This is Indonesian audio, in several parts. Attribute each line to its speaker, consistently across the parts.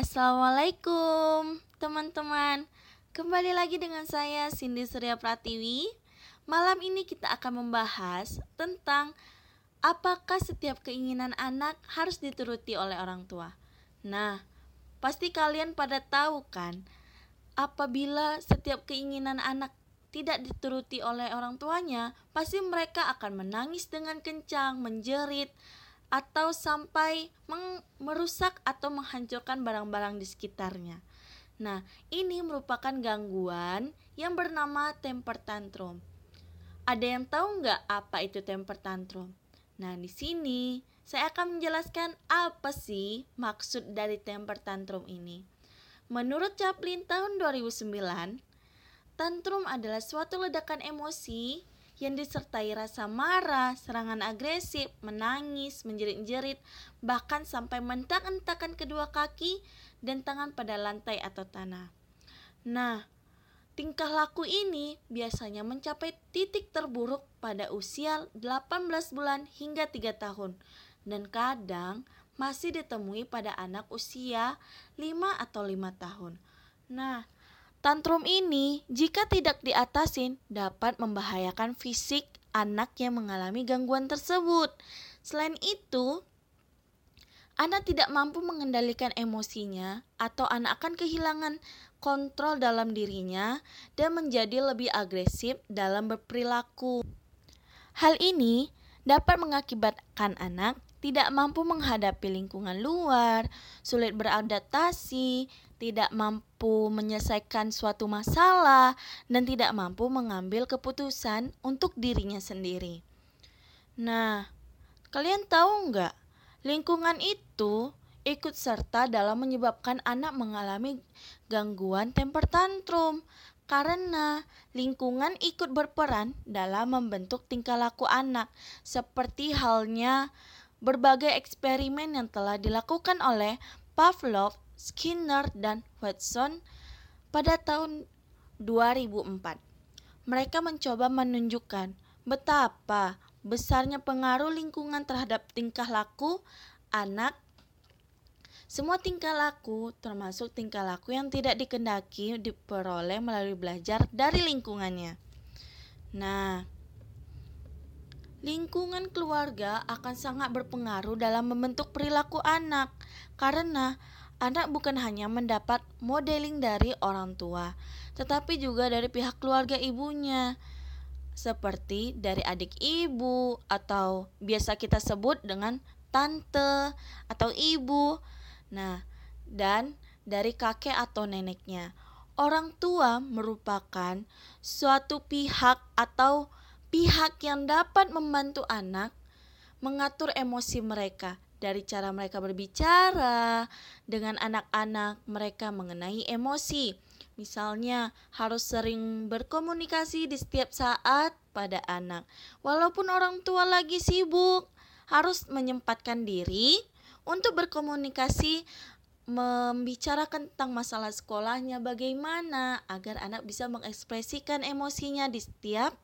Speaker 1: Assalamualaikum teman-teman. Kembali lagi dengan saya Cindy Surya Pratiwi. Malam ini kita akan membahas tentang Apakah setiap keinginan anak harus dituruti oleh orang tua. Nah, pasti kalian pada tahu kan Apabila setiap keinginan anak tidak dituruti oleh orang tuanya Pasti mereka akan menangis dengan kencang, menjerit atau sampai merusak atau menghancurkan barang-barang di sekitarnya. Nah, ini merupakan gangguan yang bernama temper tantrum. Ada yang tahu nggak apa itu temper tantrum? Nah, di sini saya akan menjelaskan apa sih maksud dari temper tantrum ini. Menurut Chaplin tahun 2009, tantrum adalah suatu ledakan emosi yang disertai rasa marah, serangan agresif, menangis, menjerit-jerit, bahkan sampai mentak-entakan kedua kaki dan tangan pada lantai atau tanah. Nah, tingkah laku ini biasanya mencapai titik terburuk pada usia 18 bulan hingga 3 tahun dan kadang masih ditemui pada anak usia 5 atau 5 tahun. Nah, Tantrum ini jika tidak diatasin dapat membahayakan fisik anak yang mengalami gangguan tersebut. Selain itu, anak tidak mampu mengendalikan emosinya atau anak akan kehilangan kontrol dalam dirinya dan menjadi lebih agresif dalam berperilaku. Hal ini dapat mengakibatkan anak tidak mampu menghadapi lingkungan luar, sulit beradaptasi, tidak mampu menyelesaikan suatu masalah, dan tidak mampu mengambil keputusan untuk dirinya sendiri. Nah, kalian tahu nggak? Lingkungan itu ikut serta dalam menyebabkan anak mengalami gangguan temper tantrum karena lingkungan ikut berperan dalam membentuk tingkah laku anak seperti halnya berbagai eksperimen yang telah dilakukan oleh Pavlov Skinner dan Watson pada tahun 2004. Mereka mencoba menunjukkan betapa besarnya pengaruh lingkungan terhadap tingkah laku anak. Semua tingkah laku, termasuk tingkah laku yang tidak dikendaki, diperoleh melalui belajar dari lingkungannya. Nah, lingkungan keluarga akan sangat berpengaruh dalam membentuk perilaku anak karena anak bukan hanya mendapat modeling dari orang tua, tetapi juga dari pihak keluarga ibunya, seperti dari adik ibu atau biasa kita sebut dengan tante atau ibu. Nah, dan dari kakek atau neneknya. Orang tua merupakan suatu pihak atau pihak yang dapat membantu anak mengatur emosi mereka dari cara mereka berbicara dengan anak-anak mereka mengenai emosi. Misalnya, harus sering berkomunikasi di setiap saat pada anak. Walaupun orang tua lagi sibuk, harus menyempatkan diri untuk berkomunikasi membicarakan tentang masalah sekolahnya bagaimana agar anak bisa mengekspresikan emosinya di setiap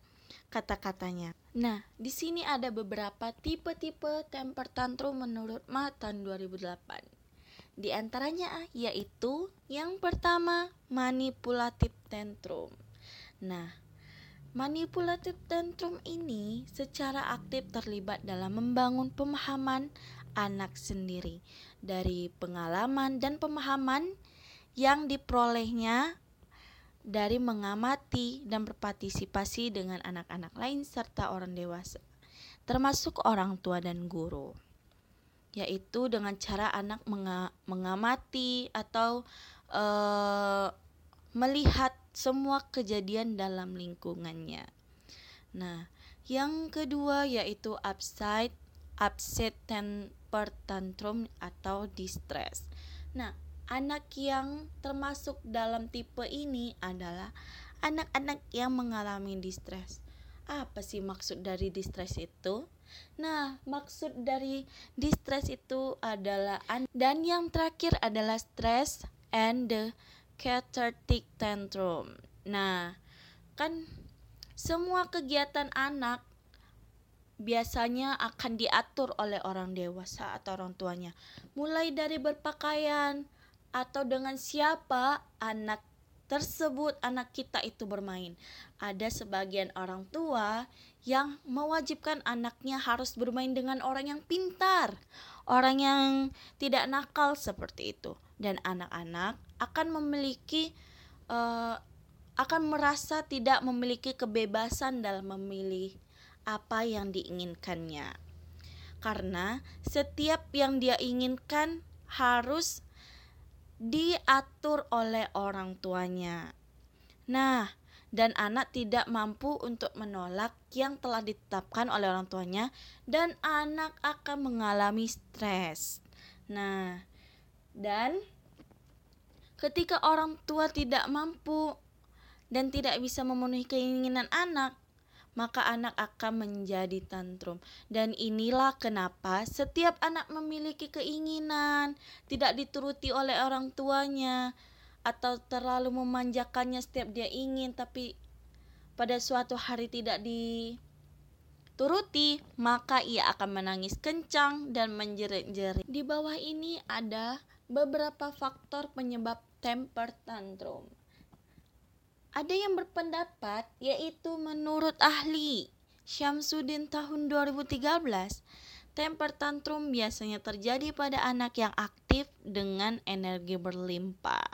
Speaker 1: kata-katanya. Nah, di sini ada beberapa tipe-tipe temper tantrum menurut Ma tahun 2008. Di antaranya yaitu yang pertama manipulatif tantrum. Nah, manipulatif tantrum ini secara aktif terlibat dalam membangun pemahaman anak sendiri dari pengalaman dan pemahaman yang diperolehnya dari mengamati dan berpartisipasi dengan anak-anak lain serta orang dewasa, termasuk orang tua dan guru, yaitu dengan cara anak mengamati atau uh, melihat semua kejadian dalam lingkungannya. Nah, yang kedua yaitu upside, upset temper tantrum atau distress. Nah, Anak yang termasuk dalam tipe ini adalah anak-anak yang mengalami distress. Apa sih maksud dari distress itu? Nah, maksud dari distress itu adalah dan yang terakhir adalah stress and the cathartic tantrum. Nah, kan semua kegiatan anak biasanya akan diatur oleh orang dewasa atau orang tuanya. Mulai dari berpakaian, atau dengan siapa anak tersebut anak kita itu bermain. Ada sebagian orang tua yang mewajibkan anaknya harus bermain dengan orang yang pintar, orang yang tidak nakal seperti itu. Dan anak-anak akan memiliki uh, akan merasa tidak memiliki kebebasan dalam memilih apa yang diinginkannya. Karena setiap yang dia inginkan harus diatur oleh orang tuanya. Nah, dan anak tidak mampu untuk menolak yang telah ditetapkan oleh orang tuanya dan anak akan mengalami stres. Nah, dan ketika orang tua tidak mampu dan tidak bisa memenuhi keinginan anak, maka anak akan menjadi tantrum. Dan inilah kenapa setiap anak memiliki keinginan tidak dituruti oleh orang tuanya atau terlalu memanjakannya setiap dia ingin tapi pada suatu hari tidak dituruti, maka ia akan menangis kencang dan menjerit-jerit. Di bawah ini ada beberapa faktor penyebab temper tantrum. Ada yang berpendapat yaitu menurut ahli Syamsuddin tahun 2013 temper tantrum biasanya terjadi pada anak yang aktif dengan energi berlimpah.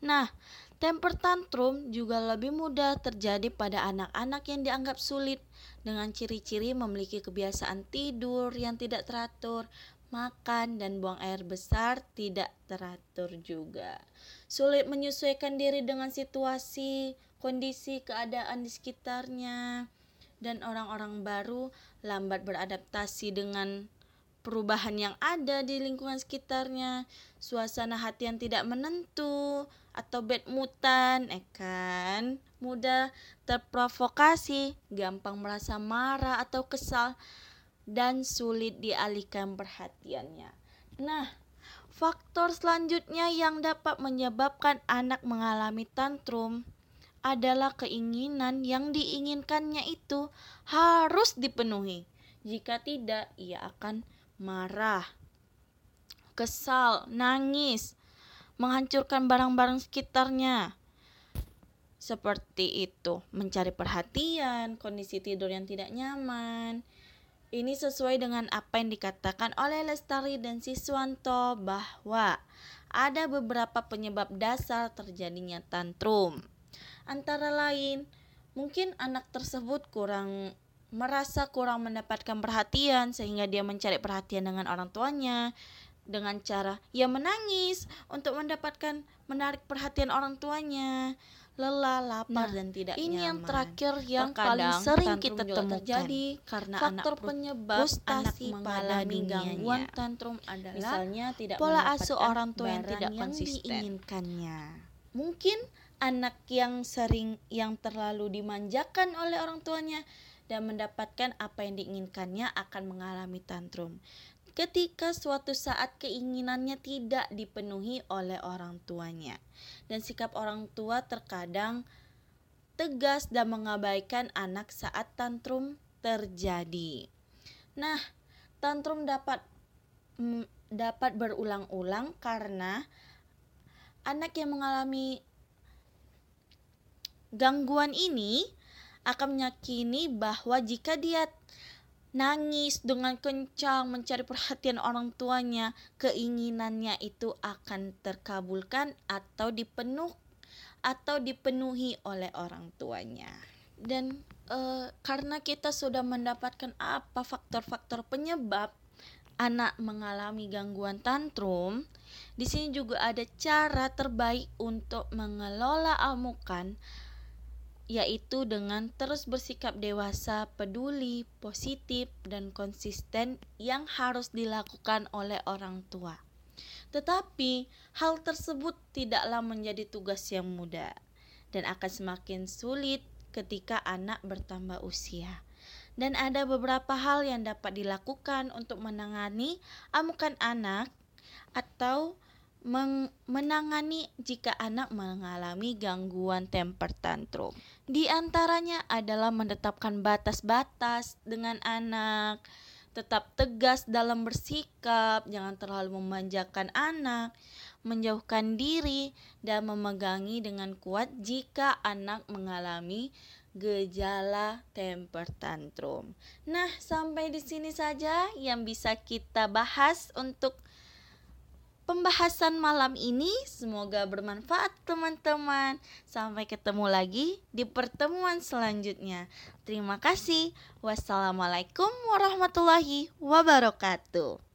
Speaker 1: Nah, temper tantrum juga lebih mudah terjadi pada anak-anak yang dianggap sulit dengan ciri-ciri memiliki kebiasaan tidur yang tidak teratur, makan dan buang air besar tidak teratur juga. Sulit menyesuaikan diri dengan situasi, kondisi, keadaan di sekitarnya. Dan orang-orang baru lambat beradaptasi dengan perubahan yang ada di lingkungan sekitarnya, suasana hati yang tidak menentu atau bad moodan, eh kan, mudah terprovokasi, gampang merasa marah atau kesal dan sulit dialihkan perhatiannya. Nah, faktor selanjutnya yang dapat menyebabkan anak mengalami tantrum adalah keinginan yang diinginkannya itu harus dipenuhi. Jika tidak, ia akan marah, kesal, nangis, menghancurkan barang-barang sekitarnya. Seperti itu, mencari perhatian, kondisi tidur yang tidak nyaman, ini sesuai dengan apa yang dikatakan oleh Lestari dan Siswanto bahwa ada beberapa penyebab dasar terjadinya tantrum. Antara lain, mungkin anak tersebut kurang merasa kurang mendapatkan perhatian sehingga dia mencari perhatian dengan orang tuanya dengan cara ia menangis untuk mendapatkan menarik perhatian orang tuanya lelah, lapar nah, dan tidak
Speaker 2: ini
Speaker 1: nyaman.
Speaker 2: yang terakhir yang Terkadang, paling sering kita temukan
Speaker 1: terjadi karena
Speaker 2: faktor anak penyebab anak mengalami gangguan tantrum adalah
Speaker 1: misalnya tidak
Speaker 2: pola asuh orang tua yang tidak yang konsisten.
Speaker 1: diinginkannya. Mungkin anak yang sering yang terlalu dimanjakan oleh orang tuanya dan mendapatkan apa yang diinginkannya akan mengalami tantrum ketika suatu saat keinginannya tidak dipenuhi oleh orang tuanya. Dan sikap orang tua terkadang tegas dan mengabaikan anak saat tantrum terjadi. Nah, tantrum dapat dapat berulang-ulang karena anak yang mengalami gangguan ini akan meyakini bahwa jika dia nangis dengan kencang mencari perhatian orang tuanya, keinginannya itu akan terkabulkan atau dipenuh atau dipenuhi oleh orang tuanya. Dan e, karena kita sudah mendapatkan apa faktor-faktor penyebab anak mengalami gangguan tantrum, di sini juga ada cara terbaik untuk mengelola amukan yaitu dengan terus bersikap dewasa, peduli, positif, dan konsisten yang harus dilakukan oleh orang tua. Tetapi hal tersebut tidaklah menjadi tugas yang mudah dan akan semakin sulit ketika anak bertambah usia. Dan ada beberapa hal yang dapat dilakukan untuk menangani amukan anak atau menangani jika anak mengalami gangguan temper tantrum. Di antaranya adalah menetapkan batas-batas dengan anak, tetap tegas dalam bersikap, jangan terlalu memanjakan anak, menjauhkan diri, dan memegangi dengan kuat jika anak mengalami gejala temper tantrum. Nah, sampai di sini saja yang bisa kita bahas untuk pembahasan malam ini. Semoga bermanfaat, teman-teman. Sampai ketemu lagi di pertemuan selanjutnya. Terima kasih. Wassalamualaikum warahmatullahi wabarakatuh.